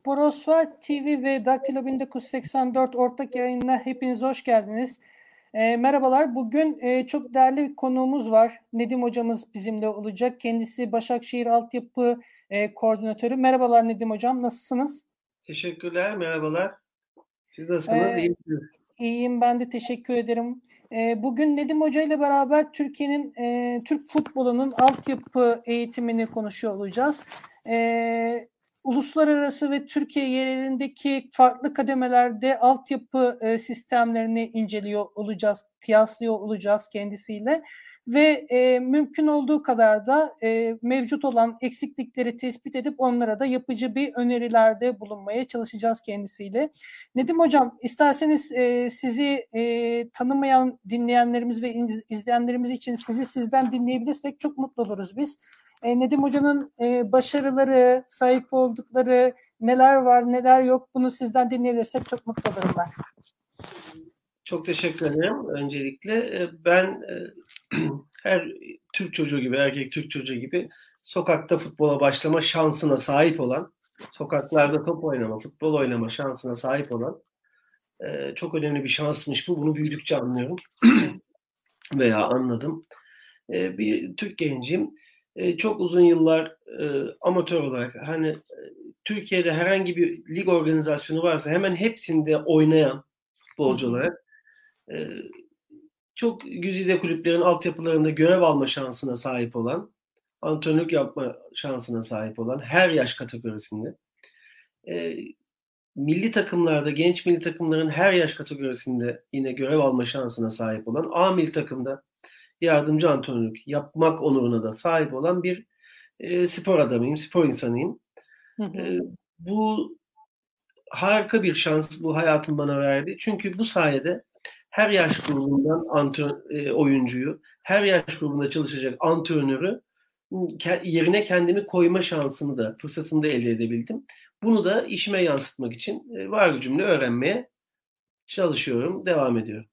Sporosfer TV ve Daktilo 1984 ortak yayınına hepiniz hoş geldiniz. E, merhabalar, bugün e, çok değerli bir konuğumuz var. Nedim hocamız bizimle olacak. Kendisi Başakşehir Altyapı e, Koordinatörü. Merhabalar Nedim hocam, nasılsınız? Teşekkürler, merhabalar. Siz nasılsınız? İyi İyiyim, ben de teşekkür ederim. E, bugün Nedim Hoca ile beraber Türkiye'nin, e, Türk futbolunun altyapı eğitimini konuşuyor olacağız. E, uluslararası ve Türkiye yerelindeki farklı kademelerde altyapı e, sistemlerini inceliyor olacağız, kıyaslıyor olacağız kendisiyle ve e, mümkün olduğu kadar da e, mevcut olan eksiklikleri tespit edip onlara da yapıcı bir önerilerde bulunmaya çalışacağız kendisiyle. Nedim Hocam isterseniz e, sizi e, tanımayan dinleyenlerimiz ve izleyenlerimiz için sizi sizden dinleyebilirsek çok mutlu oluruz biz. E, Nedim Hoca'nın e, başarıları, sahip oldukları neler var, neler yok bunu sizden dinleyebilirsek çok mutlu olurum ben. Çok teşekkür ederim öncelikle. E, ben her Türk çocuğu gibi, erkek Türk çocuğu gibi sokakta futbola başlama şansına sahip olan, sokaklarda top oynama, futbol oynama şansına sahip olan çok önemli bir şansmış bu. Bunu büyüdükçe anlıyorum veya anladım. Bir Türk gencim e, çok uzun yıllar e, amatör olarak hani e, Türkiye'de herhangi bir lig organizasyonu varsa hemen hepsinde oynayan futbolcu olarak e, çok güzide kulüplerin altyapılarında görev alma şansına sahip olan, antrenörlük yapma şansına sahip olan her yaş kategorisinde e, milli takımlarda, genç milli takımların her yaş kategorisinde yine görev alma şansına sahip olan, A milli takımda yardımcı antrenörlük yapmak onuruna da sahip olan bir e, spor adamıyım, spor insanıyım. Hı hı. E, bu harika bir şans bu hayatım bana verdi. Çünkü bu sayede her yaş grubundan antren, e, oyuncuyu, her yaş grubunda çalışacak antrenörü yerine kendimi koyma şansını da, fırsatını da elde edebildim. Bunu da işime yansıtmak için e, var gücümle öğrenmeye çalışıyorum, devam ediyorum.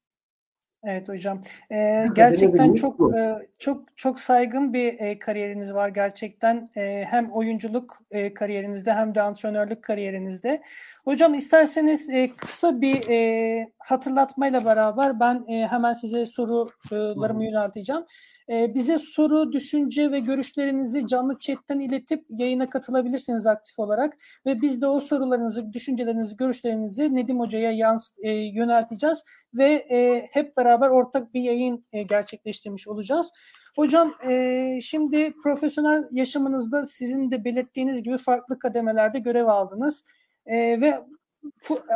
Evet hocam. Ee, gerçekten çok e, çok çok saygın bir e, kariyeriniz var gerçekten. E, hem oyunculuk e, kariyerinizde hem de antrenörlük kariyerinizde. Hocam isterseniz e, kısa bir e, hatırlatmayla beraber ben e, hemen size sorularımı yönelteceğim. E, bize soru, düşünce ve görüşlerinizi canlı chatten iletip yayına katılabilirsiniz aktif olarak ve biz de o sorularınızı, düşüncelerinizi, görüşlerinizi Nedim Hoca'ya yans, e, yönelteceğiz ve e, hep beraber ortak bir yayın e, gerçekleştirmiş olacağız. Hocam e, şimdi profesyonel yaşamınızda sizin de belirttiğiniz gibi farklı kademelerde görev aldınız. E, ve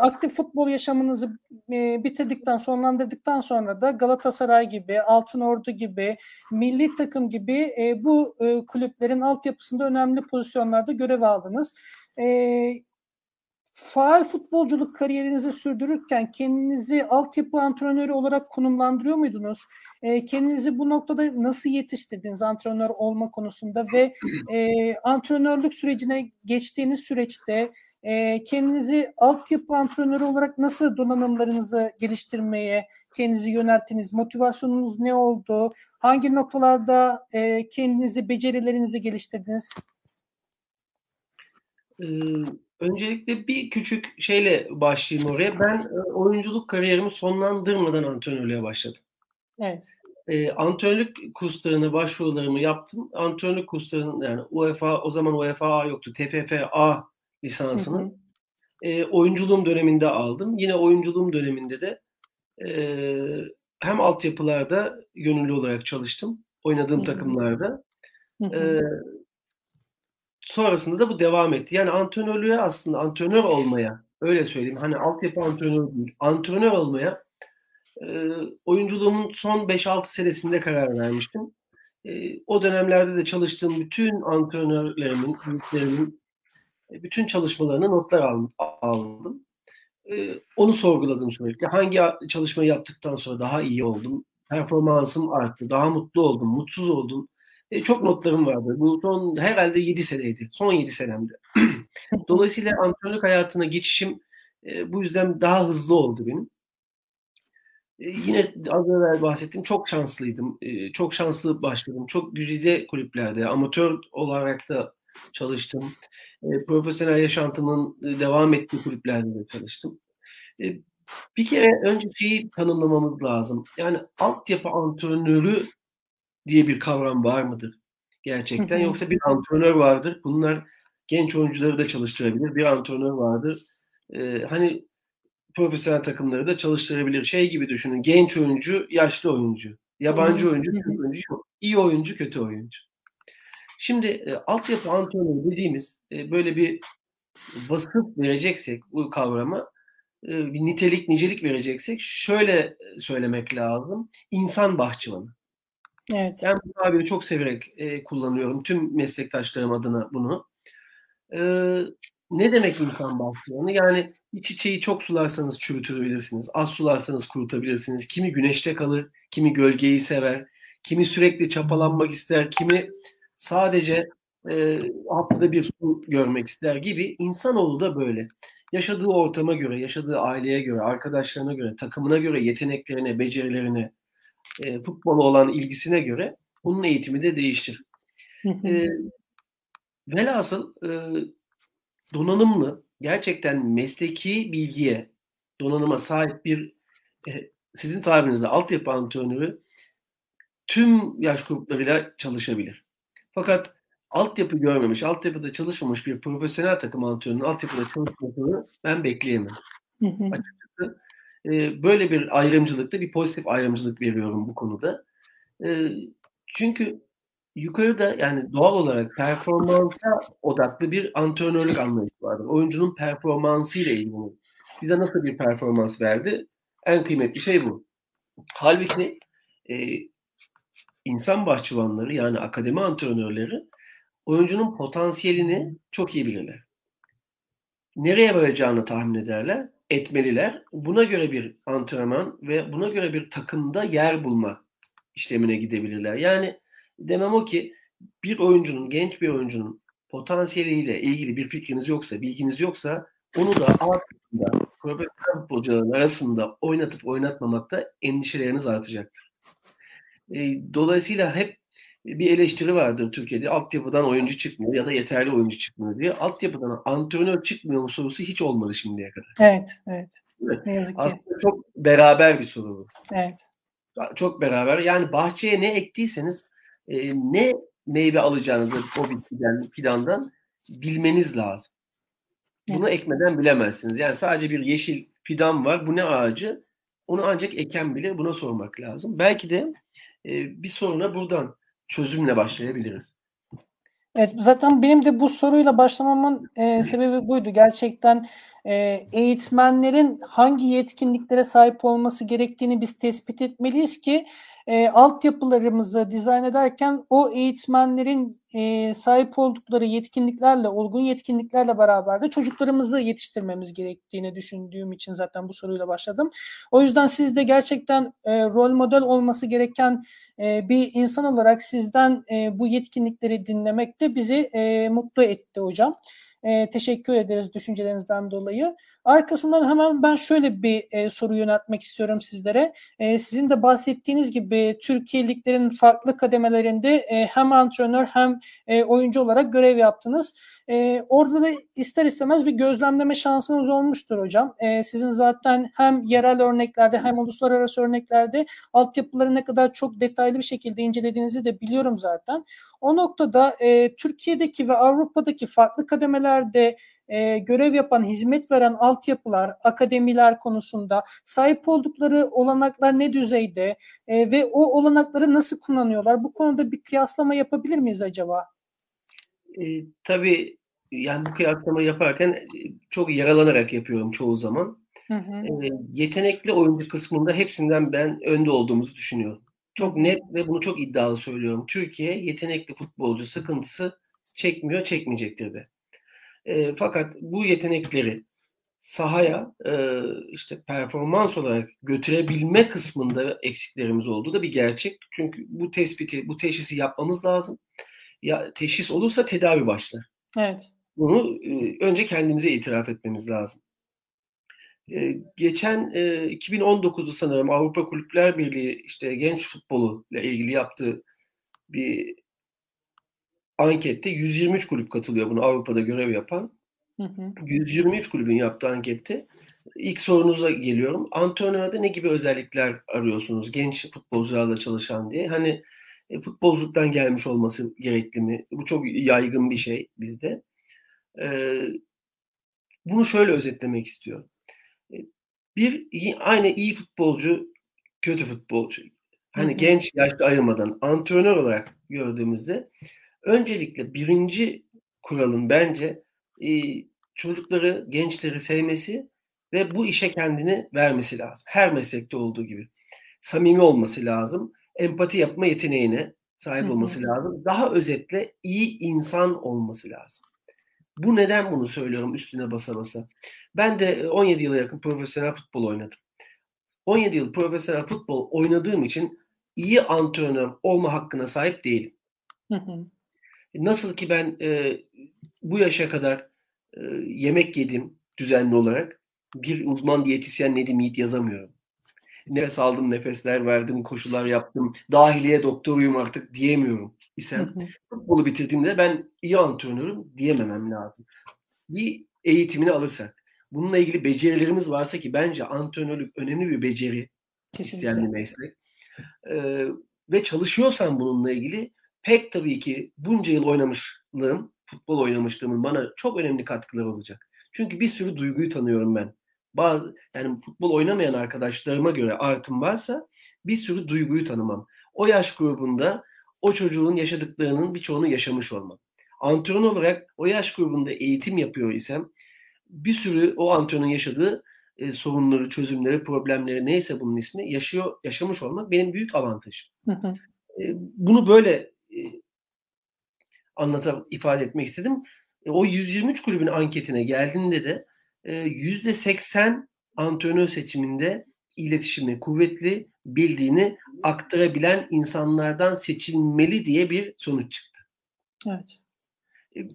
aktif futbol yaşamınızı e, bitirdikten, sonlandırdıktan sonra da Galatasaray gibi, Altınordu gibi, milli takım gibi e, bu e, kulüplerin altyapısında önemli pozisyonlarda görev aldınız. E, faal futbolculuk kariyerinizi sürdürürken kendinizi altyapı antrenörü olarak konumlandırıyor muydunuz? E, kendinizi bu noktada nasıl yetiştirdiniz antrenör olma konusunda ve e, antrenörlük sürecine geçtiğiniz süreçte e, kendinizi altyapı antrenörü olarak nasıl donanımlarınızı geliştirmeye kendinizi yönelttiniz? Motivasyonunuz ne oldu? Hangi noktalarda e, kendinizi, becerilerinizi geliştirdiniz? Ee, öncelikle bir küçük şeyle başlayayım oraya. Ben e, oyunculuk kariyerimi sonlandırmadan antrenörlüğe başladım. Evet. E, antrenörlük kurslarına başvurularımı yaptım. Antrenörlük kurslarının yani UEFA o zaman UEFA yoktu. TFF A lisansını. Hı hı. E, oyunculuğum döneminde aldım. Yine oyunculuğum döneminde de e, hem altyapılarda gönüllü olarak çalıştım. Oynadığım hı hı. takımlarda. Hı hı. E, sonrasında da bu devam etti. Yani antrenörlüğe aslında antrenör olmaya öyle söyleyeyim. Hani altyapı antrenörü değil. Antrenör olmaya e, oyunculuğumun son 5-6 senesinde karar vermiştim. E, o dönemlerde de çalıştığım bütün antrenörlerimin, büyüklerimin bütün çalışmalarını notlar aldım. E, onu sorguladım sürekli. Hangi çalışmayı yaptıktan sonra daha iyi oldum? Performansım arttı. Daha mutlu oldum. Mutsuz oldum. E, çok notlarım vardı. Bu son herhalde 7 seneydi. Son 7 senemde. Dolayısıyla antrenörlük hayatına geçişim bu yüzden daha hızlı oldu benim. yine az evvel bahsettim. Çok şanslıydım. çok şanslı başladım. Çok güzide kulüplerde, amatör olarak da çalıştım. E, profesyonel yaşantımın devam ettiği kulüplerde de çalıştım. E, bir kere önce şeyi tanımlamamız lazım. Yani altyapı antrenörü diye bir kavram var mıdır gerçekten? Hı hı. Yoksa bir antrenör vardır. Bunlar genç oyuncuları da çalıştırabilir. Bir antrenör vardır. Ee, hani profesyonel takımları da çalıştırabilir. Şey gibi düşünün. Genç oyuncu, yaşlı oyuncu. Yabancı oyuncu, kötü oyuncu yok. İyi oyuncu, kötü oyuncu. Şimdi e, altyapı antrenörü dediğimiz e, böyle bir vasıf vereceksek bu kavrama e, bir nitelik, nicelik vereceksek şöyle söylemek lazım. İnsan bahçıvanı. Evet. Ben bu tabiri çok severek e, kullanıyorum. Tüm meslektaşlarım adına bunu. E, ne demek insan bahçıvanı? Yani bir çiçeği çok sularsanız çürütebilirsiniz. Az sularsanız kurutabilirsiniz. Kimi güneşte kalır, kimi gölgeyi sever, kimi sürekli çapalanmak ister, kimi sadece e, haftada bir su görmek ister gibi. İnsanoğlu da böyle. Yaşadığı ortama göre, yaşadığı aileye göre, arkadaşlarına göre, takımına göre, yeteneklerine, becerilerine, e, futbola olan ilgisine göre bunun eğitimi de değiştir. e, velhasıl e, donanımlı, gerçekten mesleki bilgiye, donanıma sahip bir e, sizin tabirinizde altyapı antrenörü tüm yaş gruplarıyla çalışabilir. Fakat altyapı görmemiş, altyapıda çalışmamış bir profesyonel takım antrenörünün altyapıda çalışmasını ben bekleyemem. Açıkçası e, böyle bir ayrımcılıkta bir pozitif ayrımcılık veriyorum bu konuda. E, çünkü yukarıda yani doğal olarak performansa odaklı bir antrenörlük anlayışı vardır. Oyuncunun performansı ile ilgili. Bize nasıl bir performans verdi? En kıymetli şey bu. Halbuki e, insan bahçıvanları yani akademi antrenörleri oyuncunun potansiyelini çok iyi bilirler. Nereye varacağını tahmin ederler, etmeliler. Buna göre bir antrenman ve buna göre bir takımda yer bulma işlemine gidebilirler. Yani demem o ki bir oyuncunun, genç bir oyuncunun potansiyeliyle ilgili bir fikriniz yoksa, bilginiz yoksa onu da altında profesyonel futbolcuların arasında oynatıp oynatmamakta endişeleriniz artacaktır. E, dolayısıyla hep bir eleştiri vardır Türkiye'de. Altyapıdan oyuncu çıkmıyor ya da yeterli oyuncu çıkmıyor diye. Altyapıdan antrenör çıkmıyor mu sorusu hiç olmadı şimdiye kadar. Evet, evet. evet. Ne yazık ki. Aslında çok beraber bir soru bu. Evet. Çok beraber. Yani bahçeye ne ektiyseniz e, ne meyve alacağınızı o bitkiden, fidandan bilmeniz lazım. Bunu evet. ekmeden bilemezsiniz. Yani sadece bir yeşil fidan var. Bu ne ağacı? Onu ancak eken bilir. Buna sormak lazım. Belki de bir soruna buradan çözümle başlayabiliriz. Evet, zaten benim de bu soruyla başlamamın e, sebebi buydu. Gerçekten e, eğitmenlerin hangi yetkinliklere sahip olması gerektiğini biz tespit etmeliyiz ki e, altyapılarımızı dizayn ederken o eğitmenlerin e, sahip oldukları yetkinliklerle, olgun yetkinliklerle beraber de çocuklarımızı yetiştirmemiz gerektiğini düşündüğüm için zaten bu soruyla başladım. O yüzden siz de gerçekten e, rol model olması gereken e, bir insan olarak sizden e, bu yetkinlikleri dinlemek de bizi e, mutlu etti hocam. E, teşekkür ederiz düşüncelerinizden dolayı. Arkasından hemen ben şöyle bir e, soru yöneltmek istiyorum sizlere. E, sizin de bahsettiğiniz gibi Türkiye liglerin farklı kademelerinde e, hem antrenör hem e, oyuncu olarak görev yaptınız. E, orada da ister istemez bir gözlemleme şansınız olmuştur hocam. E, sizin zaten hem yerel örneklerde hem uluslararası örneklerde altyapıları ne kadar çok detaylı bir şekilde incelediğinizi de biliyorum zaten. O noktada e, Türkiye'deki ve Avrupa'daki farklı kademelerde e, görev yapan, hizmet veren altyapılar, akademiler konusunda sahip oldukları olanaklar ne düzeyde e, ve o olanakları nasıl kullanıyorlar? Bu konuda bir kıyaslama yapabilir miyiz acaba? E, tabii yani bu kıyaslama yaparken e, çok yaralanarak yapıyorum çoğu zaman. Hı hı. E, yetenekli oyuncu kısmında hepsinden ben önde olduğumuzu düşünüyorum. Çok net ve bunu çok iddialı söylüyorum. Türkiye yetenekli futbolcu sıkıntısı çekmiyor, çekmeyecektir de. E, fakat bu yetenekleri sahaya e, işte performans olarak götürebilme kısmında eksiklerimiz olduğu da bir gerçek. Çünkü bu tespiti, bu teşhisi yapmamız lazım. Ya teşhis olursa tedavi başlar. Evet. Bunu e, önce kendimize itiraf etmemiz lazım. E, geçen e, 2019'u sanırım Avrupa Kulüpler Birliği işte genç futbolu ile ilgili yaptığı bir ankette 123 kulüp katılıyor bunu Avrupa'da görev yapan. Hı hı. 123 kulübün yaptığı ankette ilk sorunuza geliyorum. Antrenörde ne gibi özellikler arıyorsunuz genç futbolcularla çalışan diye? Hani e, futbolculuktan gelmiş olması gerekli mi? Bu çok yaygın bir şey bizde. E, bunu şöyle özetlemek istiyorum. Bir aynı iyi futbolcu, kötü futbolcu. Hani genç yaşta ayırmadan antrenör olarak gördüğümüzde öncelikle birinci kuralın bence e, çocukları, gençleri sevmesi ve bu işe kendini vermesi lazım. Her meslekte olduğu gibi. Samimi olması lazım. Empati yapma yeteneğine sahip olması lazım. Daha özetle iyi insan olması lazım. Bu neden bunu söylüyorum üstüne basa basa. Ben de 17 yıla yakın profesyonel futbol oynadım. 17 yıl profesyonel futbol oynadığım için iyi antrenör olma hakkına sahip değilim. Nasıl ki ben e, bu yaşa kadar e, yemek yedim düzenli olarak bir uzman diyetisyen Nedim Yiğit yazamıyorum. Nefes aldım, nefesler verdim, koşular yaptım, dahiliye doktoruyum artık diyemiyorum isem. Futbolu bitirdiğimde ben iyi antrenörüm diyememem lazım. Bir eğitimini alırsak, bununla ilgili becerilerimiz varsa ki bence antrenörlük önemli bir beceri Kesinlikle. isteyen bir meslek. Ee, ve çalışıyorsan bununla ilgili pek tabii ki bunca yıl oynamışlığım, futbol oynamışlığımın bana çok önemli katkıları olacak. Çünkü bir sürü duyguyu tanıyorum ben bazı yani futbol oynamayan arkadaşlarıma göre artım varsa bir sürü duyguyu tanımam. O yaş grubunda o çocuğun yaşadıklarının birçoğunu yaşamış olmam. Antrenör olarak o yaş grubunda eğitim yapıyor isem bir sürü o antrenörün yaşadığı e, sorunları, çözümleri, problemleri neyse bunun ismi yaşıyor, yaşamış olmak benim büyük avantajım. E, bunu böyle e, anlatıp ifade etmek istedim. E, o 123 kulübün anketine geldiğinde de yüzde seksen antrenör seçiminde iletişimi kuvvetli, bildiğini aktarabilen insanlardan seçilmeli diye bir sonuç çıktı. Evet.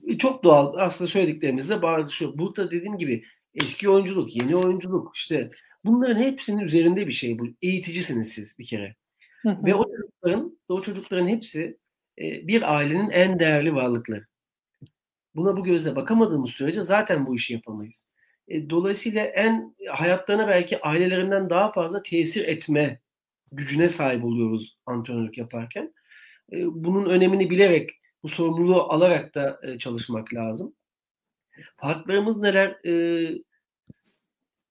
E, çok doğal aslında söylediklerimizde bazı şu. Burada dediğim gibi eski oyunculuk, yeni oyunculuk işte bunların hepsinin üzerinde bir şey bu. Eğiticisiniz siz bir kere. Hı hı. Ve o çocukların, o çocukların hepsi bir ailenin en değerli varlıkları. Buna bu gözle bakamadığımız sürece zaten bu işi yapamayız. E, dolayısıyla en hayatlarına belki ailelerinden daha fazla tesir etme gücüne sahip oluyoruz antrenörlük yaparken. E, bunun önemini bilerek, bu sorumluluğu alarak da e, çalışmak lazım. Farklarımız neler?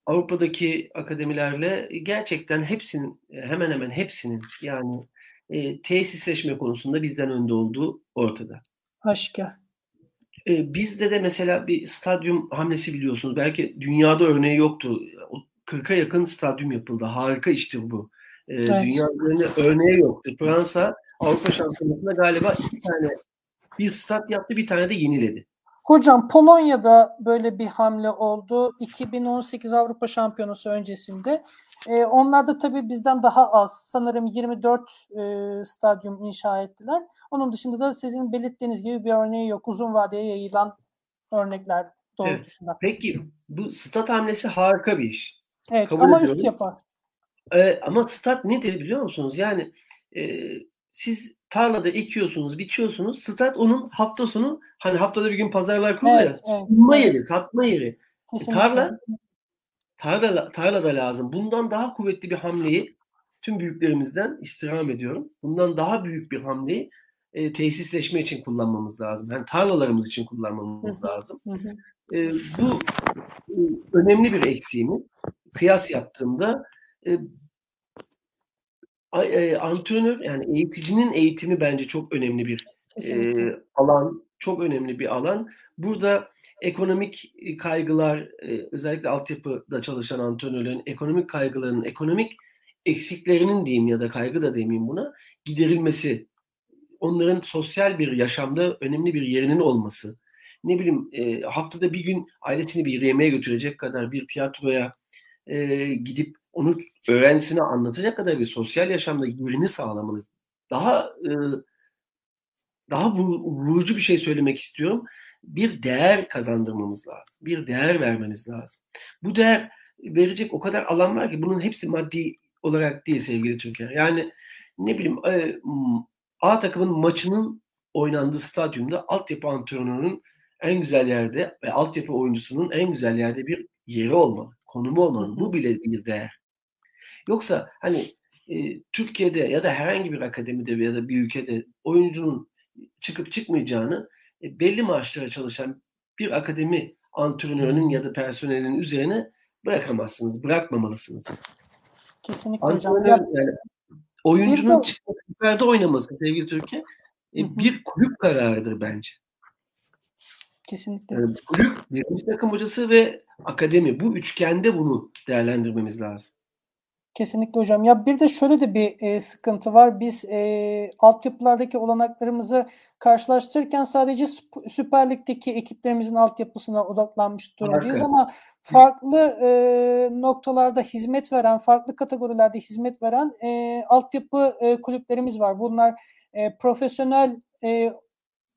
Avrupa'daki akademilerle gerçekten hepsinin, hemen hemen hepsinin yani tesisleşme konusunda bizden önde olduğu ortada. E, bizde de mesela bir stadyum hamlesi biliyorsunuz. Belki dünyada örneği yoktu. O 40'a yakın stadyum yapıldı. Harika iştir bu. E, evet. Dünya örneği yoktu. Fransa Avrupa Şampiyonası'nda galiba iki tane bir stat yaptı, bir tane de yeniledi. Hocam Polonya'da böyle bir hamle oldu. 2018 Avrupa Şampiyonası öncesinde. E, onlar da tabii bizden daha az. Sanırım 24 e, stadyum inşa ettiler. Onun dışında da sizin belirttiğiniz gibi bir örneği yok. Uzun vadeye yayılan örnekler doğrultusunda. Evet. Peki bu stat hamlesi harika bir iş. Evet Kabul ama ediyorum. üst yapar. Ee, ama stat nedir biliyor musunuz? Yani e, siz tarlada ekiyorsunuz, biçiyorsunuz. Stat onun hafta sonu hani haftada bir gün pazarlar kuruluyor evet, ya. Evet, sunma evet. yeri, satma yeri. Kesinlikle. Tarla tarla tarla da lazım. Bundan daha kuvvetli bir hamleyi tüm büyüklerimizden istirham ediyorum. Bundan daha büyük bir hamleyi e, tesisleşme için kullanmamız lazım. Yani tarlalarımız için kullanmamız hı hı. lazım. Hı hı. E, bu e, önemli bir eksiğimi kıyas yaptığımda e, antrenör yani eğiticinin eğitimi bence çok önemli bir e, alan, çok önemli bir alan. Burada ekonomik kaygılar, e, özellikle altyapıda çalışan antrenörlerin ekonomik kaygılarının, ekonomik eksiklerinin diyeyim ya da kaygı da demeyeyim buna giderilmesi, onların sosyal bir yaşamda önemli bir yerinin olması, ne bileyim e, haftada bir gün ailesini bir yemeğe götürecek kadar bir tiyatroya e, gidip onu öğrencisine anlatacak kadar bir sosyal yaşamda yerini sağlamanız daha e, daha vurucu bir şey söylemek istiyorum. Bir değer kazandırmamız lazım. Bir değer vermeniz lazım. Bu değer verecek o kadar alan var ki bunun hepsi maddi olarak değil sevgili Türkiye. Yani ne bileyim A takımın maçının oynandığı stadyumda altyapı antrenörünün en güzel yerde ve altyapı oyuncusunun en güzel yerde bir yeri olmalı, konumu olmalı. Bu bile bir değer. Yoksa hani e, Türkiye'de ya da herhangi bir akademide ya da bir ülkede oyuncunun çıkıp çıkmayacağını e, belli maaşlara çalışan bir akademi antrenörünün ya da personelinin üzerine bırakamazsınız, bırakmamalısınız. Kesinlikle Antrenör, hocam. Yani, oyuncunun de... çıkması, yukarıda oynaması sevgili Türkiye e, bir kulüp kararıdır bence. Kesinlikle. Yani kulüp, birinci takım hocası ve akademi. Bu üçgende bunu değerlendirmemiz lazım. Kesinlikle hocam. Ya bir de şöyle de bir e, sıkıntı var. Biz e, altyapılardaki olanaklarımızı karşılaştırırken sadece Süper Lig'deki ekiplerimizin altyapısına odaklanmış durumdayız ama farklı e, noktalarda hizmet veren, farklı kategorilerde hizmet veren e, altyapı e, kulüplerimiz var. Bunlar e, profesyonel e,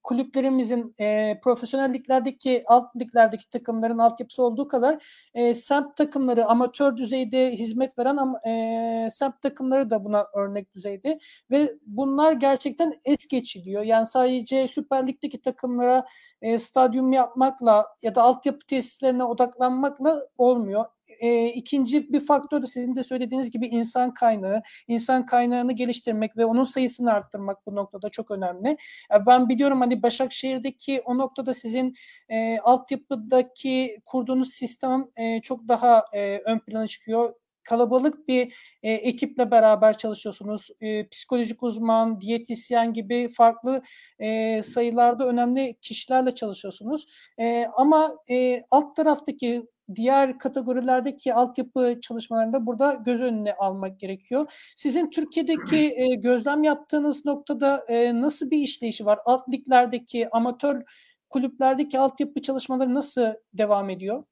kulüplerimizin e, profesyonel liglerdeki alt liglerdeki takımların altyapısı olduğu kadar e, semt takımları amatör düzeyde hizmet veren ama e, semt takımları da buna örnek düzeyde ve bunlar gerçekten es geçiliyor. Yani sadece Süper Lig'deki takımlara e, stadyum yapmakla ya da altyapı tesislerine odaklanmakla olmuyor e, ikinci bir faktör de sizin de söylediğiniz gibi insan kaynağı. İnsan kaynağını geliştirmek ve onun sayısını arttırmak bu noktada çok önemli. E, ben biliyorum hani Başakşehir'deki o noktada sizin e, altyapıdaki kurduğunuz sistem e, çok daha e, ön plana çıkıyor kalabalık bir e, ekiple beraber çalışıyorsunuz. E, psikolojik uzman, diyetisyen gibi farklı e, sayılarda önemli kişilerle çalışıyorsunuz. E, ama e, alt taraftaki diğer kategorilerdeki altyapı çalışmalarında burada göz önüne almak gerekiyor. Sizin Türkiye'deki e, gözlem yaptığınız noktada e, nasıl bir işleyişi var? Alt liglerdeki, amatör kulüplerdeki altyapı çalışmaları nasıl devam ediyor?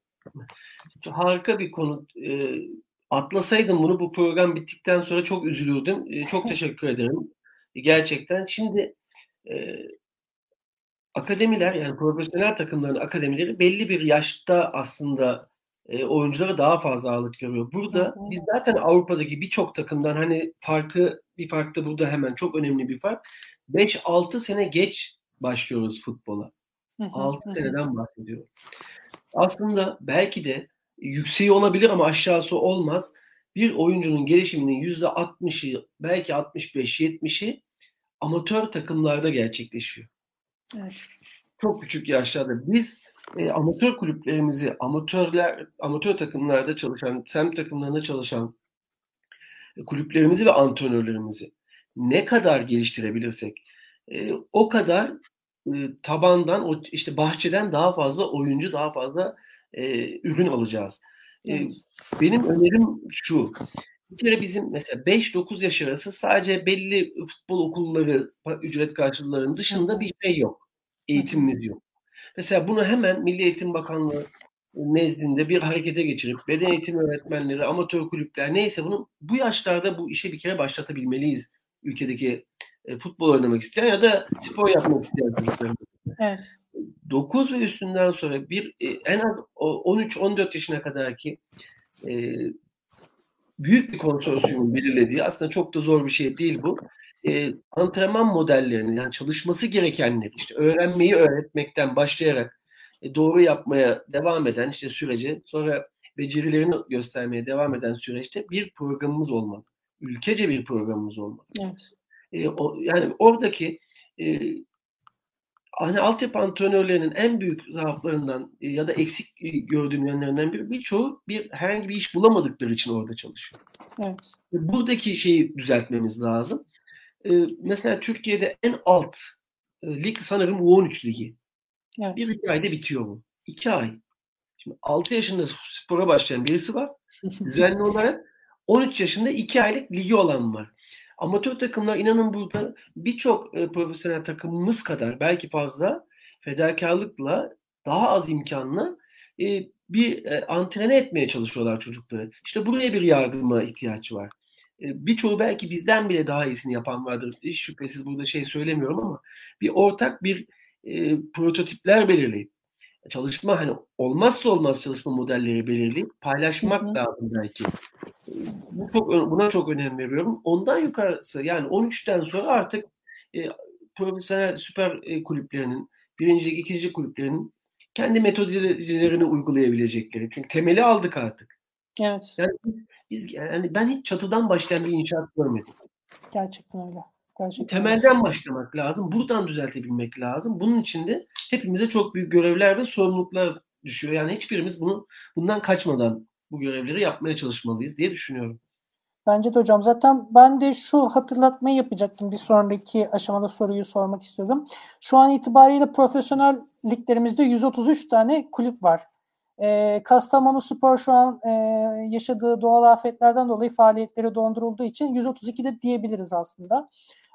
Harika bir konu. E, atlasaydım bunu bu program bittikten sonra çok üzülürdüm. E, çok teşekkür ederim. E, gerçekten. Şimdi e, akademiler yani profesyonel takımların akademileri belli bir yaşta aslında e, oyunculara daha fazla ağırlık görüyor. Burada biz zaten Avrupa'daki birçok takımdan hani farkı bir fark da burada hemen çok önemli bir fark. 5-6 sene geç başlıyoruz futbola. 6 seneden bahsediyorum. Aslında belki de yükseği olabilir ama aşağısı olmaz. Bir oyuncunun gelişiminin %60'ı belki 65-70'i amatör takımlarda gerçekleşiyor. Evet. Çok küçük yaşlarda. Biz e, amatör kulüplerimizi, amatörler, amatör takımlarda çalışan, semt takımlarında çalışan e, kulüplerimizi ve antrenörlerimizi ne kadar geliştirebilirsek e, o kadar e, tabandan, o işte bahçeden daha fazla oyuncu, daha fazla e, ürün alacağız. E, benim önerim şu. Bir kere bizim mesela 5-9 yaş arası sadece belli futbol okulları ücret karşılığının dışında bir şey yok. Eğitimimiz yok. Mesela bunu hemen Milli Eğitim Bakanlığı nezdinde bir harekete geçirip beden eğitimi öğretmenleri, amatör kulüpler neyse bunu bu yaşlarda bu işe bir kere başlatabilmeliyiz. Ülkedeki e, futbol oynamak isteyen ya da spor yapmak isteyen çocuklarımız. Evet. 9 ve üstünden sonra bir e, en az 13-14 yaşına kadar ki e, büyük bir konsorsiyumun belirlediği aslında çok da zor bir şey değil bu. E, antrenman modellerini yani çalışması gerekenleri işte öğrenmeyi öğretmekten başlayarak e, doğru yapmaya devam eden işte sürece sonra becerilerini göstermeye devam eden süreçte bir programımız olmalı. Ülkece bir programımız olmalı. Evet. E, o, yani oradaki e, hani altyapı antrenörlerinin en büyük zaaflarından e, ya da eksik e, gördüğüm yönlerinden biri birçoğu bir herhangi bir iş bulamadıkları için orada çalışıyor. Evet. Buradaki şeyi düzeltmemiz lazım. Ee, mesela Türkiye'de en alt e, lig sanırım U13 ligi. Evet. Bir iki ayda bitiyor bu. İki ay. Şimdi 6 yaşında spora başlayan birisi var. Düzenli olarak 13 yaşında iki aylık ligi olan var. Amatör takımlar inanın burada birçok e, profesyonel takımımız kadar belki fazla fedakarlıkla daha az imkanla e, bir e, antrene etmeye çalışıyorlar çocukları. İşte buraya bir yardıma ihtiyaç var. E, birçoğu belki bizden bile daha iyisini yapan vardır. Hiç şüphesiz burada şey söylemiyorum ama bir ortak bir e, prototipler belirleyip çalışma hani olmazsa olmaz çalışma modelleri belirleyip paylaşmak hı hı. lazım belki. Bu çok buna çok önem veriyorum. Ondan yukarısı yani 13'ten sonra artık e, profesyonel süper e, kulüplerinin, birincilik, ikinci kulüplerinin kendi metodolojilerini uygulayabilecekleri. Çünkü temeli aldık artık. Evet. Yani biz, biz yani ben hiç çatıdan başlayan bir inşaat görmedim. Gerçekten öyle. Gerçekten Temelden öyle. başlamak lazım. Buradan düzeltebilmek lazım. Bunun için de hepimize çok büyük görevler ve sorumluluklar düşüyor. Yani hiçbirimiz bunu bundan kaçmadan bu görevleri yapmaya çalışmalıyız diye düşünüyorum. Bence de hocam. Zaten ben de şu hatırlatmayı yapacaktım. Bir sonraki aşamada soruyu sormak istiyordum. Şu an itibariyle profesyonel liglerimizde 133 tane kulüp var. E, Kastamonu Spor şu an e, yaşadığı doğal afetlerden dolayı faaliyetleri dondurulduğu için 132 de diyebiliriz aslında.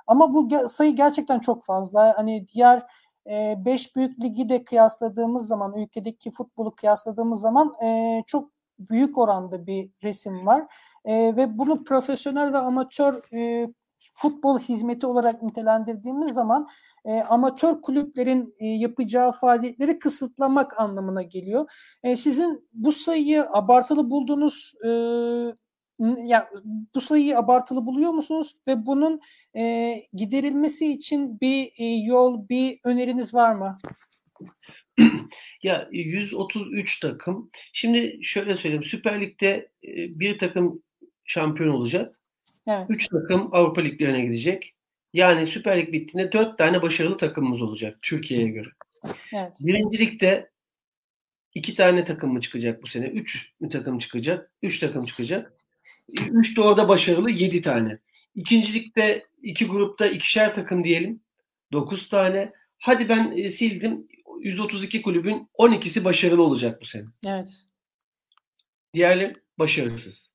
Ama bu sayı gerçekten çok fazla. Hani diğer 5 e, büyük ligi de kıyasladığımız zaman, ülkedeki futbolu kıyasladığımız zaman e, çok büyük oranda bir resim var. E, ve bunu profesyonel ve amatör e, futbol hizmeti olarak nitelendirdiğimiz zaman e, amatör kulüplerin e, yapacağı faaliyetleri kısıtlamak anlamına geliyor. E, sizin bu sayıyı abartılı bulduğunuz e, ya bu sayıyı abartılı buluyor musunuz ve bunun e, giderilmesi için bir e, yol, bir öneriniz var mı? ya 133 takım. Şimdi şöyle söyleyeyim. Süper Lig'de bir takım şampiyon olacak. Evet. 3 takım Avrupa Liglerine gidecek. Yani Süper Lig bittiğinde 4 tane başarılı takımımız olacak Türkiye'ye göre. Evet. Birincilikte 2 tane takım mı çıkacak bu sene? 3 mü takım çıkacak? 3 takım çıkacak. 3 de orada başarılı 7 tane. İkincilikte iki grupta ikişer takım diyelim. 9 tane. Hadi ben e, sildim. 132 kulübün 12'si başarılı olacak bu sene. Evet. Diğerleri başarısız.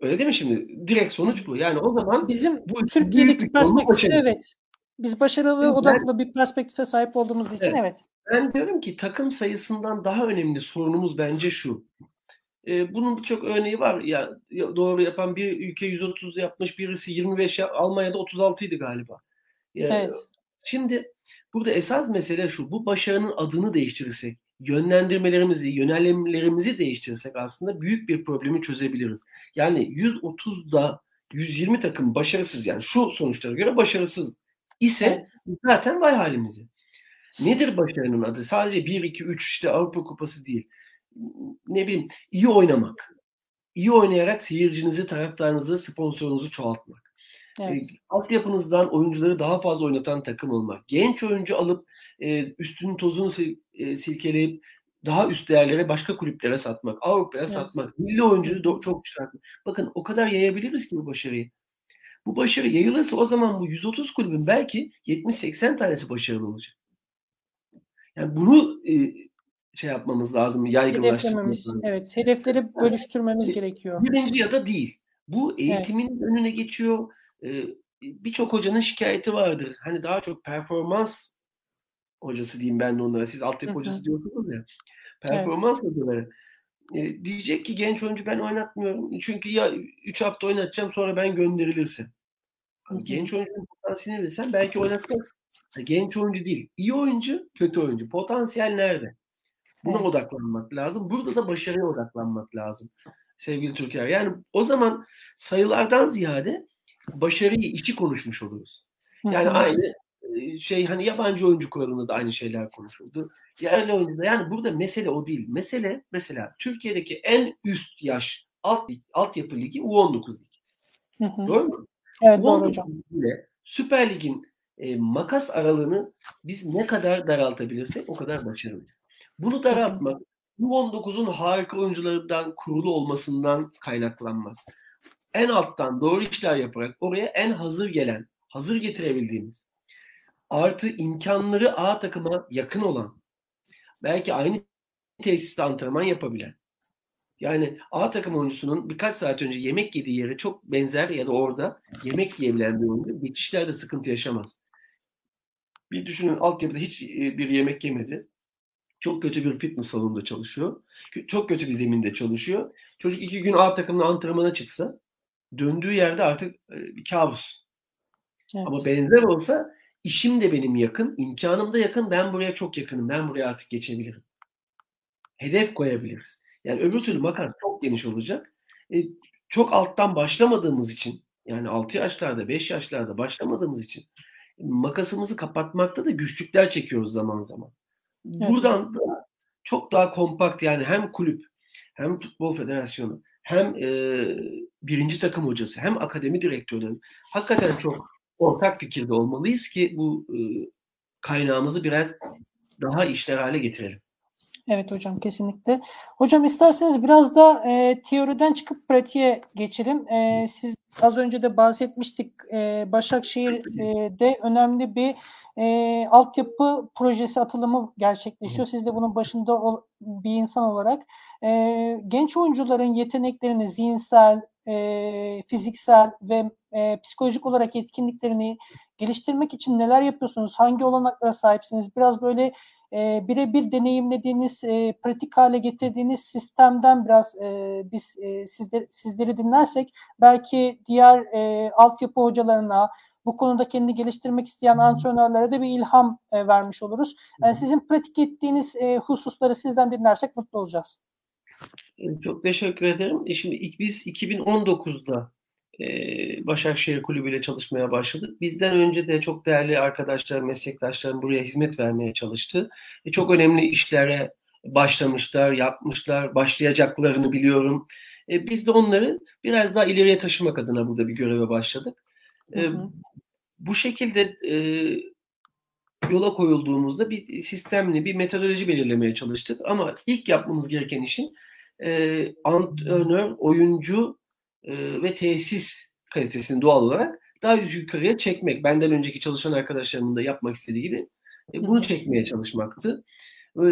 Öyle değil mi şimdi? Direkt sonuç bu. Yani o zaman bizim bu Türkiye'deki perspektifte evet. Biz başarılı ben, odaklı bir perspektife sahip olduğumuz için evet. evet. Ben diyorum ki takım sayısından daha önemli sorunumuz bence şu. Ee, bunun birçok örneği var. Ya doğru yapan bir ülke 130 yapmış, birisi 25 yap, Almanya'da 36 idi galiba. Ya, evet. Şimdi burada esas mesele şu. Bu başarının adını değiştirirsek, yönlendirmelerimizi, yönelimlerimizi değiştirirsek aslında büyük bir problemi çözebiliriz. Yani 130'da 120 takım başarısız yani şu sonuçlara göre başarısız ise zaten vay halimizi. Nedir başarının adı? Sadece 1, 2, 3 işte Avrupa Kupası değil. Ne bileyim iyi oynamak. İyi oynayarak seyircinizi, taraftarınızı, sponsorunuzu çoğaltmak. Evet. E, altyapınızdan oyuncuları daha fazla oynatan takım olmak. Genç oyuncu alıp e, üstünün tozunu sil, e, silkeleyip daha üst değerlere başka kulüplere satmak, Avrupa'ya evet. satmak, milli oyuncuyu çok çıkartmak. Bakın o kadar yayabiliriz ki bu başarıyı. Bu başarı yayılırsa o zaman bu 130 kulübün belki 70-80 tanesi başarılı olacak. Yani bunu e, şey yapmamız lazım, yaygınlaştırmamız lazım. Evet, hedefleri bölüştürmemiz yani, gerekiyor. Birinci ya da değil. Bu eğitimin evet. önüne geçiyor. Ee, Birçok hocanın şikayeti vardır. Hani daha çok performans hocası diyeyim ben de onlara. Siz altyapı hocası diyorsunuz ya. Performans evet. hocaları. E, diyecek ki genç oyuncu ben oynatmıyorum. Çünkü ya 3 hafta oynatacağım sonra ben gönderilirsin. Hani genç oyuncunun potansiyelini bilsen belki oynatacaksın. Genç oyuncu değil. İyi oyuncu, kötü oyuncu. Potansiyel nerede? Buna evet. odaklanmak lazım. Burada da başarıya odaklanmak lazım. Sevgili Türker. Yani o zaman sayılardan ziyade başarıyı, işi konuşmuş oluruz. Yani aynı şey hani yabancı oyuncu kuralında da aynı şeyler konuşuldu. Yerli oyuncuda yani burada mesele o değil. Mesele mesela Türkiye'deki en üst yaş alt lig, altyapı ligi U19 lig. Doğru mu? Evet doğru hocam. Ile Süper Lig'in e, makas aralığını biz ne kadar daraltabilirsek o kadar başarılıyız. Bunu daraltmak U19'un harika oyuncularından kurulu olmasından kaynaklanmaz. En alttan doğru işler yaparak oraya en hazır gelen, hazır getirebildiğimiz artı imkanları A takıma yakın olan belki aynı tesiste antrenman yapabilen yani A takım oyuncusunun birkaç saat önce yemek yediği yere çok benzer ya da orada yemek yiyebilen bir oyuncu geçişlerde sıkıntı yaşamaz. Bir düşünün altyapıda hiç e, bir yemek yemedi. Çok kötü bir fitness salonunda çalışıyor. Çok kötü bir zeminde çalışıyor. Çocuk iki gün A takımına antrenmana çıksa döndüğü yerde artık e, bir kabus. Evet. Ama benzer olsa işim de benim yakın, imkanım da yakın. Ben buraya çok yakınım. Ben buraya artık geçebilirim. Hedef koyabiliriz. Yani öbür türlü makas çok geniş olacak. E, çok alttan başlamadığımız için yani 6 yaşlarda 5 yaşlarda başlamadığımız için makasımızı kapatmakta da güçlükler çekiyoruz zaman zaman. Buradan da çok daha kompakt yani hem kulüp hem futbol federasyonu hem e, birinci takım hocası hem akademi direktörleri hakikaten çok ortak fikirde olmalıyız ki bu e, kaynağımızı biraz daha işler hale getirelim. Evet hocam kesinlikle. Hocam isterseniz biraz da e, teoriden çıkıp pratiğe geçelim. E, siz az önce de bahsetmiştik e, Başakşehir'de önemli bir e, altyapı projesi atılımı gerçekleşiyor. Siz de bunun başında ol, bir insan olarak e, genç oyuncuların yeteneklerini zihinsel, e, fiziksel ve e, psikolojik olarak etkinliklerini geliştirmek için neler yapıyorsunuz? Hangi olanaklara sahipsiniz? Biraz böyle e, birebir deneyimlediğiniz, e, pratik hale getirdiğiniz sistemden biraz e, biz e, sizler, sizleri dinlersek belki diğer e, altyapı hocalarına, bu konuda kendini geliştirmek isteyen antrenörlere de bir ilham e, vermiş oluruz. Yani sizin pratik ettiğiniz e, hususları sizden dinlersek mutlu olacağız. Çok teşekkür ederim. Şimdi biz 2019'da e, Başakşehir Kulübü ile çalışmaya başladık. Bizden önce de çok değerli arkadaşlar, meslektaşlarım buraya hizmet vermeye çalıştı. E, çok önemli işlere başlamışlar, yapmışlar, başlayacaklarını biliyorum. E, biz de onları biraz daha ileriye taşımak adına burada bir göreve başladık. E, bu şekilde e, yola koyulduğumuzda bir sistemli, bir metodoloji belirlemeye çalıştık. Ama ilk yapmamız gereken işin e, antrenör, oyuncu e, ve tesis kalitesini doğal olarak daha yukarıya çekmek. Benden önceki çalışan arkadaşlarımın da yapmak istediği gibi e, bunu çekmeye çalışmaktı. E,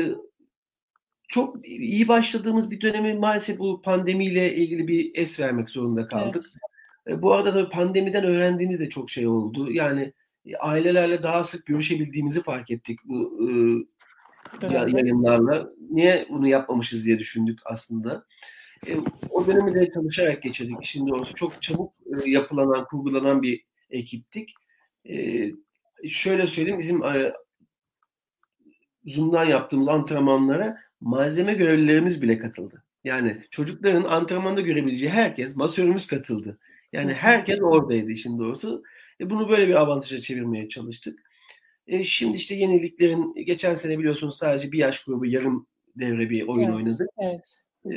çok iyi başladığımız bir dönemi maalesef bu pandemiyle ilgili bir es vermek zorunda kaldık. Evet. E, bu arada da pandemiden öğrendiğimiz de çok şey oldu. Yani e, ailelerle daha sık görüşebildiğimizi fark ettik bu e, yayınlarla. Niye bunu yapmamışız diye düşündük aslında. E, o dönemi de çalışarak geçirdik. Şimdi doğrusu çok çabuk e, yapılanan, kurgulanan bir ekiptik. E, şöyle söyleyeyim, bizim e, Zoom'dan yaptığımız antrenmanlara malzeme görevlilerimiz bile katıldı. Yani çocukların antrenmanda görebileceği herkes, masörümüz katıldı. Yani herkes oradaydı işin doğrusu. E, bunu böyle bir avantaja çevirmeye çalıştık. E, şimdi işte yeniliklerin, geçen sene biliyorsunuz sadece bir yaş grubu yarım devre bir oyun evet, oynadı. Evet. E,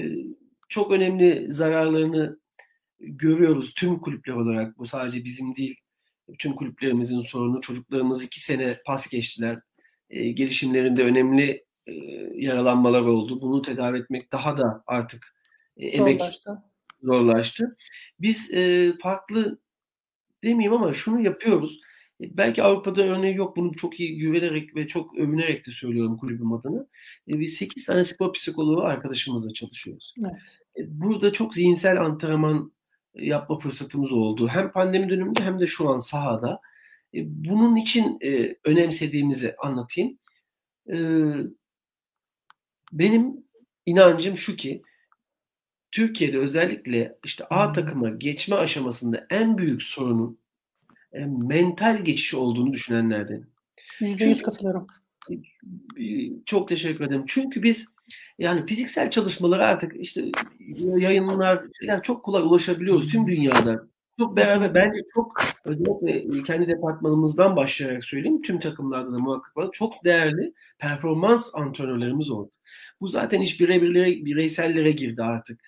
çok önemli zararlarını görüyoruz tüm kulüpler olarak. Bu sadece bizim değil. Tüm kulüplerimizin sorunu. Çocuklarımız iki sene pas geçtiler. E, gelişimlerinde önemli e, yaralanmalar oldu. Bunu tedavi etmek daha da artık e, emek zorlaştı. zorlaştı. Biz e, farklı demeyeyim ama şunu yapıyoruz. E, belki Avrupa'da örneği yok. Bunu çok iyi güvenerek ve çok övünerek de söylüyorum kulübüm adına. E, biz 8 tane spor psikoloğu arkadaşımızla çalışıyoruz. Evet. E, burada çok zihinsel antrenman yapma fırsatımız oldu. Hem pandemi döneminde hem de şu an sahada. Bunun için önemsediğimizi anlatayım. Benim inancım şu ki Türkiye'de özellikle işte A takıma geçme aşamasında en büyük sorunun e, mental geçiş olduğunu düşünenlerden. Yüzde yüz katılıyorum. Çok teşekkür ederim. Çünkü biz yani fiziksel çalışmaları artık işte yayınlar yani çok kolay ulaşabiliyoruz tüm dünyada. Çok beraber bence çok özellikle kendi departmanımızdan başlayarak söyleyeyim tüm takımlarda da muhakkak var. Çok değerli performans antrenörlerimiz oldu. Bu zaten iş birebirlere, bireysellere girdi artık.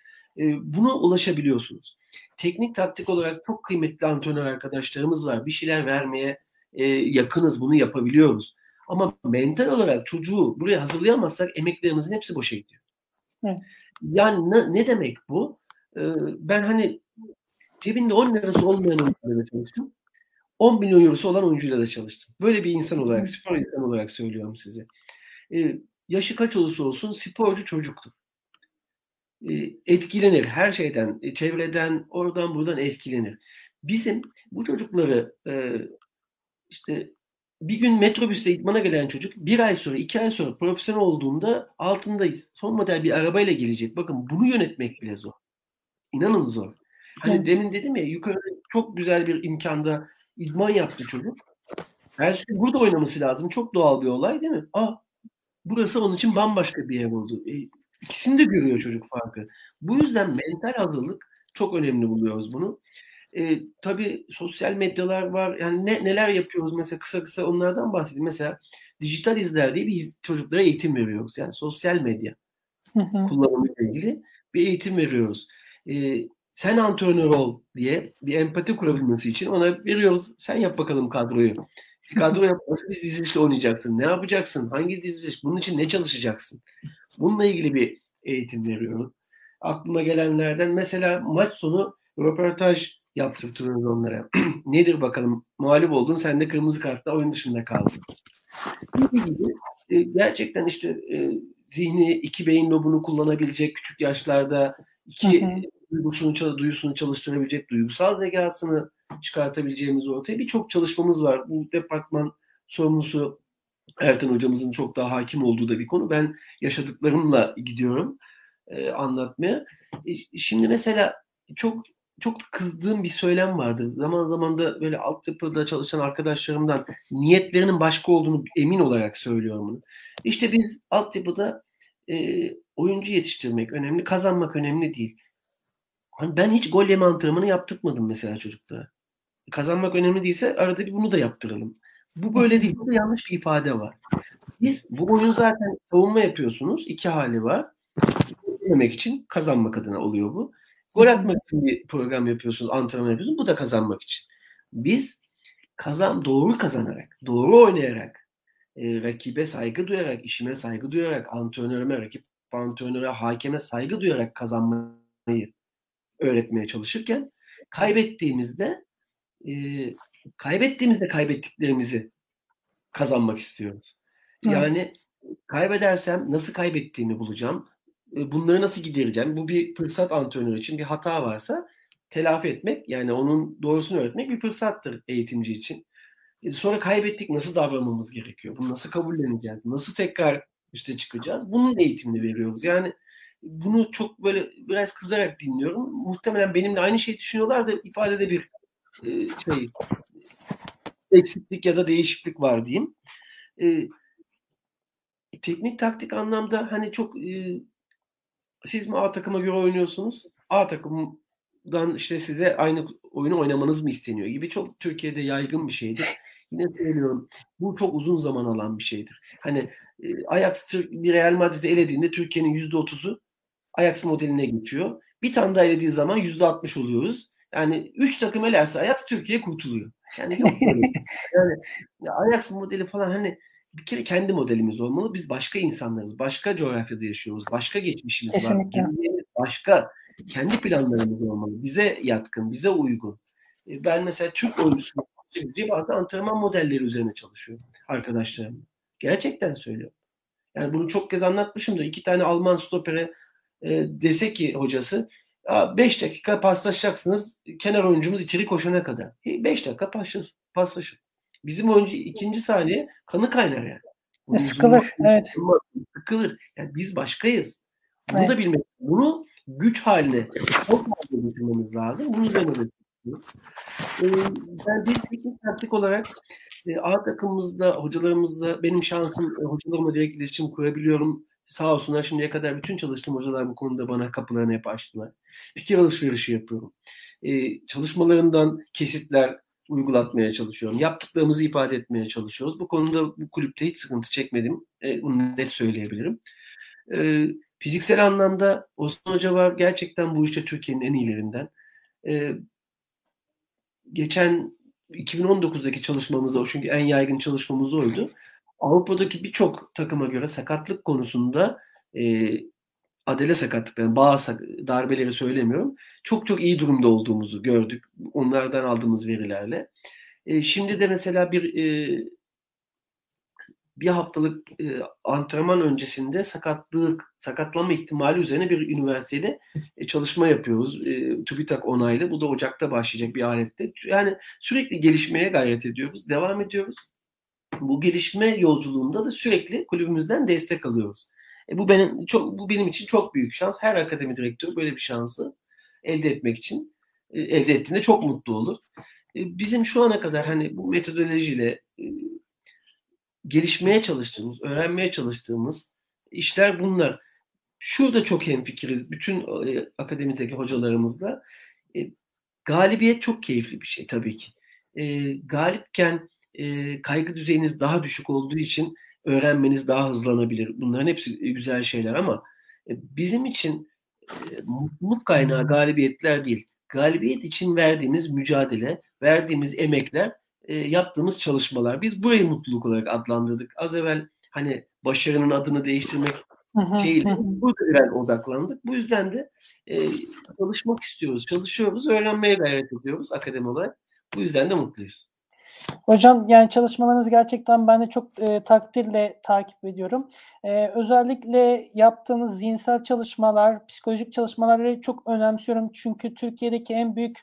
Buna ulaşabiliyorsunuz teknik taktik olarak çok kıymetli antrenör arkadaşlarımız var. Bir şeyler vermeye e, yakınız, bunu yapabiliyoruz. Ama mental olarak çocuğu buraya hazırlayamazsak emeklerimizin hepsi boşa gidiyor. Evet. Yani ne, ne demek bu? Ee, ben hani cebinde 10 lirası olmayan oyuncuyla çalıştım. 10 milyon eurosu olan oyuncuyla da çalıştım. Böyle bir insan olarak, spor insan olarak söylüyorum size. Ee, yaşı kaç olursa olsun sporcu çocuktur. E, etkilenir her şeyden, e, çevreden, oradan buradan etkilenir. Bizim bu çocukları e, işte bir gün metrobüste idmana gelen çocuk bir ay sonra, iki ay sonra profesyonel olduğunda altındayız. Son model bir arabayla gelecek. Bakın bunu yönetmek bile zor. İnanın zor. Hani evet. demin dedim ya yukarıda çok güzel bir imkanda idman yaptı çocuk. Her şey burada oynaması lazım. Çok doğal bir olay değil mi? Aa, burası onun için bambaşka bir yer oldu. E, İkisini de görüyor çocuk farkı. Bu yüzden mental hazırlık çok önemli buluyoruz bunu. E, tabii sosyal medyalar var. Yani ne, neler yapıyoruz mesela kısa kısa onlardan bahsedeyim. Mesela dijital izler diye bir çocuklara eğitim veriyoruz. Yani sosyal medya kullanımıyla ilgili bir eğitim veriyoruz. E, sen antrenör ol diye bir empati kurabilmesi için ona veriyoruz. Sen yap bakalım kadroyu. Kadro yapması biz dizilişle oynayacaksın. Ne yapacaksın? Hangi diziliş? Bunun için ne çalışacaksın? Bununla ilgili bir eğitim veriyorum. Aklıma gelenlerden mesela maç sonu röportaj yaptırtıyoruz onlara. Nedir bakalım? Mağlup oldun. Sen de kırmızı kartla oyun dışında kaldın. Gibi gibi. E, gerçekten işte e, zihni iki beyin lobunu kullanabilecek küçük yaşlarda iki hı hı. duygusunu, duyusunu çalıştırabilecek duygusal zekasını çıkartabileceğimiz ortaya birçok çalışmamız var. Bu departman sorumlusu Ertan hocamızın çok daha hakim olduğu da bir konu. Ben yaşadıklarımla gidiyorum e, anlatmaya. E, şimdi mesela çok çok kızdığım bir söylem vardır. Zaman zaman da böyle altyapıda çalışan arkadaşlarımdan niyetlerinin başka olduğunu emin olarak söylüyorum bunu. İşte biz altyapıda e, oyuncu yetiştirmek önemli, kazanmak önemli değil. Hani ben hiç gol yeme antrenmanı yaptırmadım mesela çocuklara. Kazanmak önemli değilse arada bir bunu da yaptıralım. Bu böyle değil. Burada yanlış bir ifade var. Biz bu oyun zaten savunma yapıyorsunuz. İki hali var. Demek için kazanmak adına oluyor bu. Gol atmak için bir program yapıyorsunuz, antrenman yapıyorsunuz. Bu da kazanmak için. Biz kazan doğru kazanarak, doğru oynayarak, e, rakibe saygı duyarak, işime saygı duyarak, antrenörüme, rakip antrenöre, hakeme saygı duyarak kazanmayı öğretmeye çalışırken kaybettiğimizde e, kaybettiğimizde kaybettiklerimizi kazanmak istiyoruz. Evet. Yani kaybedersem nasıl kaybettiğimi bulacağım. E, bunları nasıl gidereceğim? Bu bir fırsat antrenör için. Bir hata varsa telafi etmek yani onun doğrusunu öğretmek bir fırsattır eğitimci için. E, sonra kaybettik nasıl davranmamız gerekiyor? Bunu nasıl kabulleneceğiz? Nasıl tekrar işte çıkacağız? Bunun eğitimini veriyoruz. Yani bunu çok böyle biraz kızarak dinliyorum. Muhtemelen benimle aynı şeyi düşünüyorlar da ifadede bir e, şey eksiklik ya da değişiklik var diyeyim. E, teknik taktik anlamda hani çok e, siz mi A takıma göre oynuyorsunuz? A takımdan işte size aynı oyunu oynamanız mı isteniyor gibi çok Türkiye'de yaygın bir şeydir. Yine söylüyorum bu çok uzun zaman alan bir şeydir. Hani e, Ajax bir Real Madrid'i elediğinde Türkiye'nin %30'u Ajax modeline geçiyor. Bir tane daha elediği zaman %60 oluyoruz. Yani 3 takım elerse Ajax Türkiye kurtuluyor. Yani yok böyle. yani Ajax modeli falan hani bir kere kendi modelimiz olmalı. Biz başka insanlarız. Başka coğrafyada yaşıyoruz. Başka geçmişimiz Kesinlikle. var. Başka. Kendi planlarımız olmalı. Bize yatkın, bize uygun. E, ben mesela Türk oyuncusu bazı antrenman modelleri üzerine çalışıyorum arkadaşlarım. Gerçekten söylüyorum. Yani bunu çok kez anlatmışım da iki tane Alman stopere e, dese ki hocası 5 dakika paslaşacaksınız kenar oyuncumuz içeri koşana kadar. 5 dakika paslaşın. Bizim oyuncu ikinci saniye kanı kaynar yani. Bunun sıkılır. Evet. Sıkılır. Yani biz başkayız. Bunu evet. da bilmek. Bunu güç haline, çok haline getirmemiz lazım. Bunu üzerine de ee, ben biz teknik taktik olarak e, A takımımızda, hocalarımızla benim şansım e, hocalarımla direkt iletişim kurabiliyorum. Sağ olsunlar şimdiye kadar bütün çalıştığım hocalar bu konuda bana kapılarını hep açtılar. Fikir alışverişi yapıyorum. Ee, çalışmalarından kesitler, uygulatmaya çalışıyorum. Yaptıklarımızı ifade etmeye çalışıyoruz. Bu konuda bu kulüpte hiç sıkıntı çekmedim. E, bunu net söyleyebilirim. E, fiziksel anlamda Osman Hoca var. Gerçekten bu işte Türkiye'nin en iyilerinden. E, geçen 2019'daki çalışmamızda o çünkü en yaygın çalışmamız oydu. Avrupa'daki birçok takıma göre sakatlık konusunda e, adele sakatlıkları, bazı darbeleri söylemiyorum. Çok çok iyi durumda olduğumuzu gördük. Onlardan aldığımız verilerle. E, şimdi de mesela bir e, bir haftalık e, antrenman öncesinde sakatlık, sakatlanma ihtimali üzerine bir üniversitede e, çalışma yapıyoruz. E, TÜBİTAK onaylı. Bu da Ocak'ta başlayacak bir alette. Yani sürekli gelişmeye gayret ediyoruz. Devam ediyoruz. Bu gelişme yolculuğunda da sürekli kulübümüzden destek alıyoruz. E, bu benim çok bu benim için çok büyük şans. Her akademi direktörü böyle bir şansı elde etmek için e, elde ettiğinde çok mutlu olur. E, bizim şu ana kadar hani bu metodolojiyle e, gelişmeye çalıştığımız, öğrenmeye çalıştığımız işler bunlar. Şurada çok hemfikiriz bütün e, akademideki hocalarımızla. E, galibiyet çok keyifli bir şey tabii ki. E, galipken e, kaygı düzeyiniz daha düşük olduğu için öğrenmeniz daha hızlanabilir. Bunların hepsi güzel şeyler ama e, bizim için e, mutluluk kaynağı galibiyetler değil. Galibiyet için verdiğimiz mücadele, verdiğimiz emekler, e, yaptığımız çalışmalar. Biz burayı mutluluk olarak adlandırdık. Az evvel hani başarının adını değiştirmek şeyle burada odaklandık. Bu yüzden de e, çalışmak istiyoruz, çalışıyoruz, öğrenmeye gayret ediyoruz akademi olarak. Bu yüzden de mutluyuz. Hocam yani çalışmalarınızı gerçekten ben de çok e, takdirle takip ediyorum. E, özellikle yaptığınız zihinsel çalışmalar, psikolojik çalışmaları çok önemsiyorum. Çünkü Türkiye'deki en büyük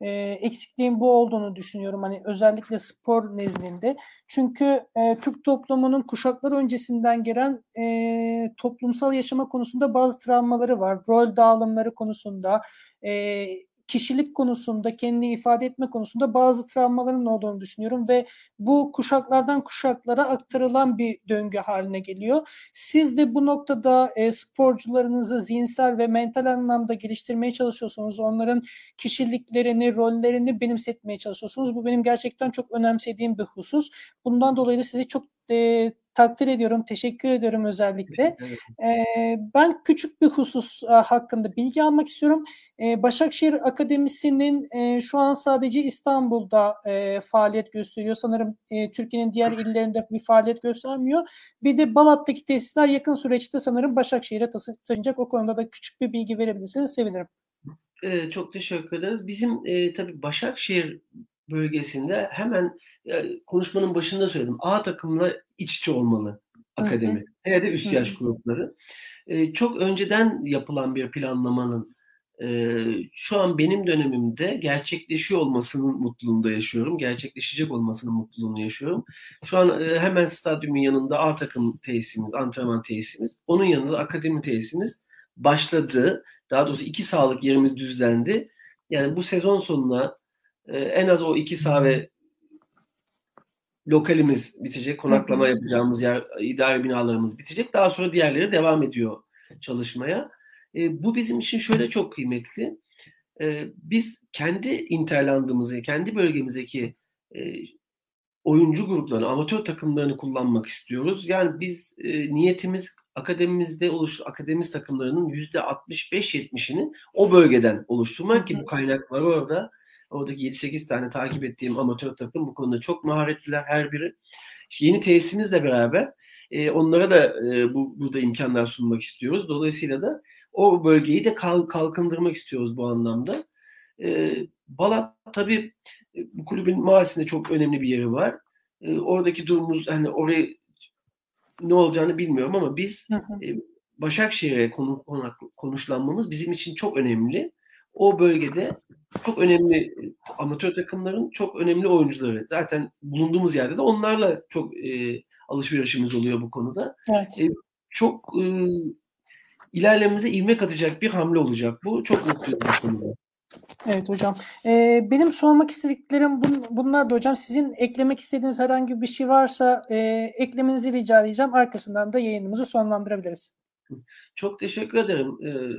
e, eksikliğin bu olduğunu düşünüyorum. Hani özellikle spor nezdinde. Çünkü e, Türk toplumunun kuşaklar öncesinden gelen e, toplumsal yaşama konusunda bazı travmaları var. Rol dağılımları konusunda, e, kişilik konusunda, kendini ifade etme konusunda bazı travmaların olduğunu düşünüyorum ve bu kuşaklardan kuşaklara aktarılan bir döngü haline geliyor. Siz de bu noktada e, sporcularınızı zihinsel ve mental anlamda geliştirmeye çalışıyorsunuz. Onların kişiliklerini, rollerini benimsetmeye çalışıyorsunuz. Bu benim gerçekten çok önemsediğim bir husus. Bundan dolayı da sizi çok e, takdir ediyorum, teşekkür ediyorum özellikle. Evet. ben küçük bir husus hakkında bilgi almak istiyorum. Başakşehir Akademisi'nin şu an sadece İstanbul'da faaliyet gösteriyor. Sanırım Türkiye'nin diğer illerinde bir faaliyet göstermiyor. Bir de Balat'taki tesisler yakın süreçte sanırım Başakşehir'e taşınacak. O konuda da küçük bir bilgi verebilirseniz sevinirim. Çok teşekkür ederiz. Bizim e, tabii Başakşehir bölgesinde hemen konuşmanın başında söyledim. A takımla iç içe olmalı akademi. Hele de üst yaş grupları. E, çok önceden yapılan bir planlamanın e, şu an benim dönemimde gerçekleşiyor olmasının mutluluğunda yaşıyorum. Gerçekleşecek olmasının mutluluğunu yaşıyorum. Şu an e, hemen stadyumun yanında A takım tesisimiz, antrenman tesisimiz. Onun yanında akademi tesisimiz başladı. Daha doğrusu iki sağlık yerimiz düzlendi. Yani bu sezon sonuna e, en az o iki ve lokalimiz bitecek, konaklama yapacağımız yer, idari binalarımız bitecek. Daha sonra diğerleri devam ediyor çalışmaya. E, bu bizim için şöyle çok kıymetli. E, biz kendi interlandığımızı, kendi bölgemizdeki e, oyuncu gruplarını, amatör takımlarını kullanmak istiyoruz. Yani biz e, niyetimiz akademimizde oluş akademist takımlarının yüzde 65-70'ini o bölgeden oluşturmak ki bu kaynaklar orada Oradaki 7-8 tane takip ettiğim amatör takım bu konuda çok maharetliler her biri. Yeni tesisimizle beraber e, onlara da e, bu burada imkanlar sunmak istiyoruz. Dolayısıyla da o bölgeyi de kalk, kalkındırmak istiyoruz bu anlamda. E, Balat tabii e, bu kulübün mahallesinde çok önemli bir yeri var. E, oradaki durumumuz hani orayı ne olacağını bilmiyorum ama biz E, Başakşehir'e konu, konuşlanmamız bizim için çok önemli. O bölgede çok önemli amatör takımların çok önemli oyuncuları. Zaten bulunduğumuz yerde de onlarla çok e, alışverişimiz oluyor bu konuda. Evet. E, çok e, ilerlememize ivme katacak bir hamle olacak bu. Çok mutluyum bu konuda. Evet hocam. Ee, benim sormak istediklerim bun, bunlar da hocam. Sizin eklemek istediğiniz herhangi bir şey varsa e, eklemenizi rica edeceğim. Arkasından da yayınımızı sonlandırabiliriz. Çok teşekkür ederim. Ee,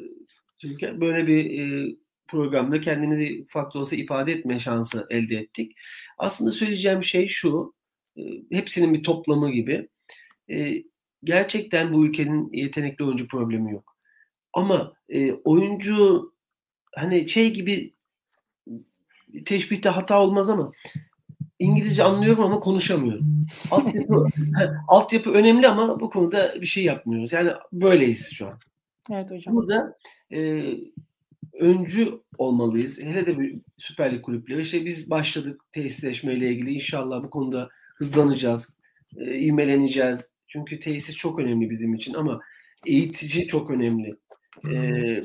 çünkü böyle bir e, programda kendimizi farklı olsa ifade etme şansı elde ettik. Aslında söyleyeceğim şey şu, e, hepsinin bir toplamı gibi. E, gerçekten bu ülkenin yetenekli oyuncu problemi yok. Ama e, oyuncu hani şey gibi teşbihte hata olmaz ama İngilizce anlıyorum ama konuşamıyorum. Altyapı, altyapı önemli ama bu konuda bir şey yapmıyoruz. Yani böyleyiz şu an. Evet hocam. Burada e, öncü olmalıyız. Hele de bir Süper Lig kulüpleri. İşte biz başladık tesisleşmeyle ilgili. İnşallah bu konuda hızlanacağız, e, ivmeleneceğiz. Çünkü tesis çok önemli bizim için ama eğitici çok önemli. E,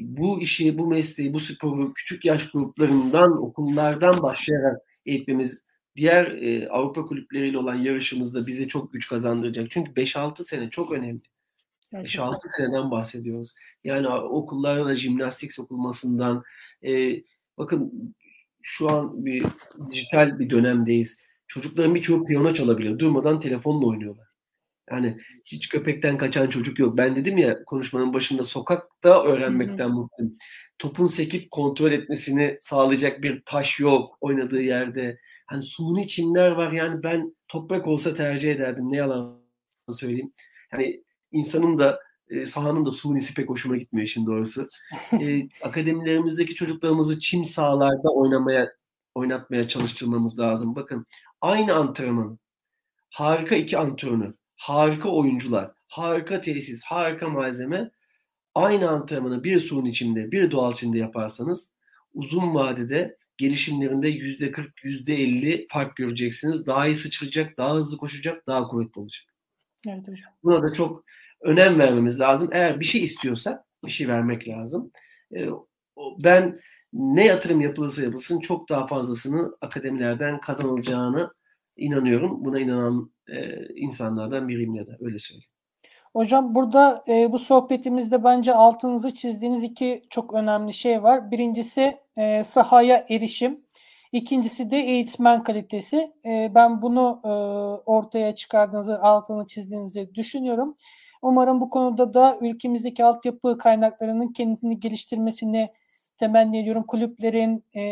bu işi, bu mesleği, bu sporu küçük yaş gruplarından, okullardan başlayarak eğitmemiz diğer e, Avrupa kulüpleriyle olan yarışımızda bize çok güç kazandıracak. Çünkü 5-6 sene çok önemli. 5-6 seneden bahsediyoruz. Yani okullarda da jimnastik sokulmasından e, bakın şu an bir dijital bir dönemdeyiz. Çocukların birçoğu piyano çalabiliyor. Durmadan telefonla oynuyorlar. Yani hiç köpekten kaçan çocuk yok. Ben dedim ya konuşmanın başında sokakta öğrenmekten mutluyum. topun sekip kontrol etmesini sağlayacak bir taş yok oynadığı yerde. Hani suni çimler var yani ben toprak olsa tercih ederdim ne yalan söyleyeyim. Yani insanın da e, sahanın da sunisi pek hoşuma gitmiyor işin doğrusu. E, akademilerimizdeki çocuklarımızı çim sahalarda oynamaya oynatmaya çalıştırmamız lazım. Bakın aynı antrenman, harika iki antrenör, harika oyuncular, harika tesis, harika malzeme aynı antrenmanı bir suyun içinde, bir doğal içinde yaparsanız uzun vadede gelişimlerinde yüzde 40, yüzde 50 fark göreceksiniz. Daha iyi sıçrayacak, daha hızlı koşacak, daha kuvvetli olacak. Evet hocam. Buna da çok önem vermemiz lazım. Eğer bir şey istiyorsak bir şey vermek lazım. Ee, ben ne yatırım yapılırsa yapılsın çok daha fazlasını akademilerden kazanılacağını inanıyorum. Buna inanan e, insanlardan biriyim ya da öyle söyleyeyim. Hocam burada e, bu sohbetimizde bence altınızı çizdiğiniz iki çok önemli şey var. Birincisi e, sahaya erişim. İkincisi de eğitmen kalitesi. E, ben bunu e, ortaya çıkardığınızı, altını çizdiğinizi düşünüyorum. Umarım bu konuda da ülkemizdeki altyapı kaynaklarının kendini geliştirmesini temenni ediyorum. Kulüplerin, e,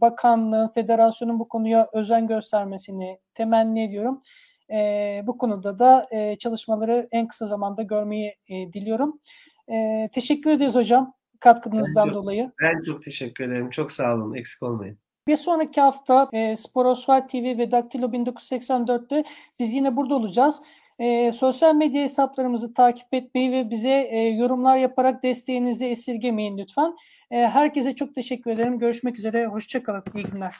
bakanlığın, federasyonun bu konuya özen göstermesini temenni ediyorum. E, bu konuda da e, çalışmaları en kısa zamanda görmeyi e, diliyorum. E, teşekkür ederiz hocam katkınızdan ben çok, dolayı. Ben çok teşekkür ederim. Çok sağ olun. Eksik olmayın. Bir sonraki hafta e, Sporosfal TV ve Daktilo 1984'te biz yine burada olacağız. E, sosyal medya hesaplarımızı takip etmeyi ve bize e, yorumlar yaparak desteğinizi esirgemeyin lütfen. E, herkese çok teşekkür ederim. Görüşmek üzere. Hoşçakalın. İyi günler.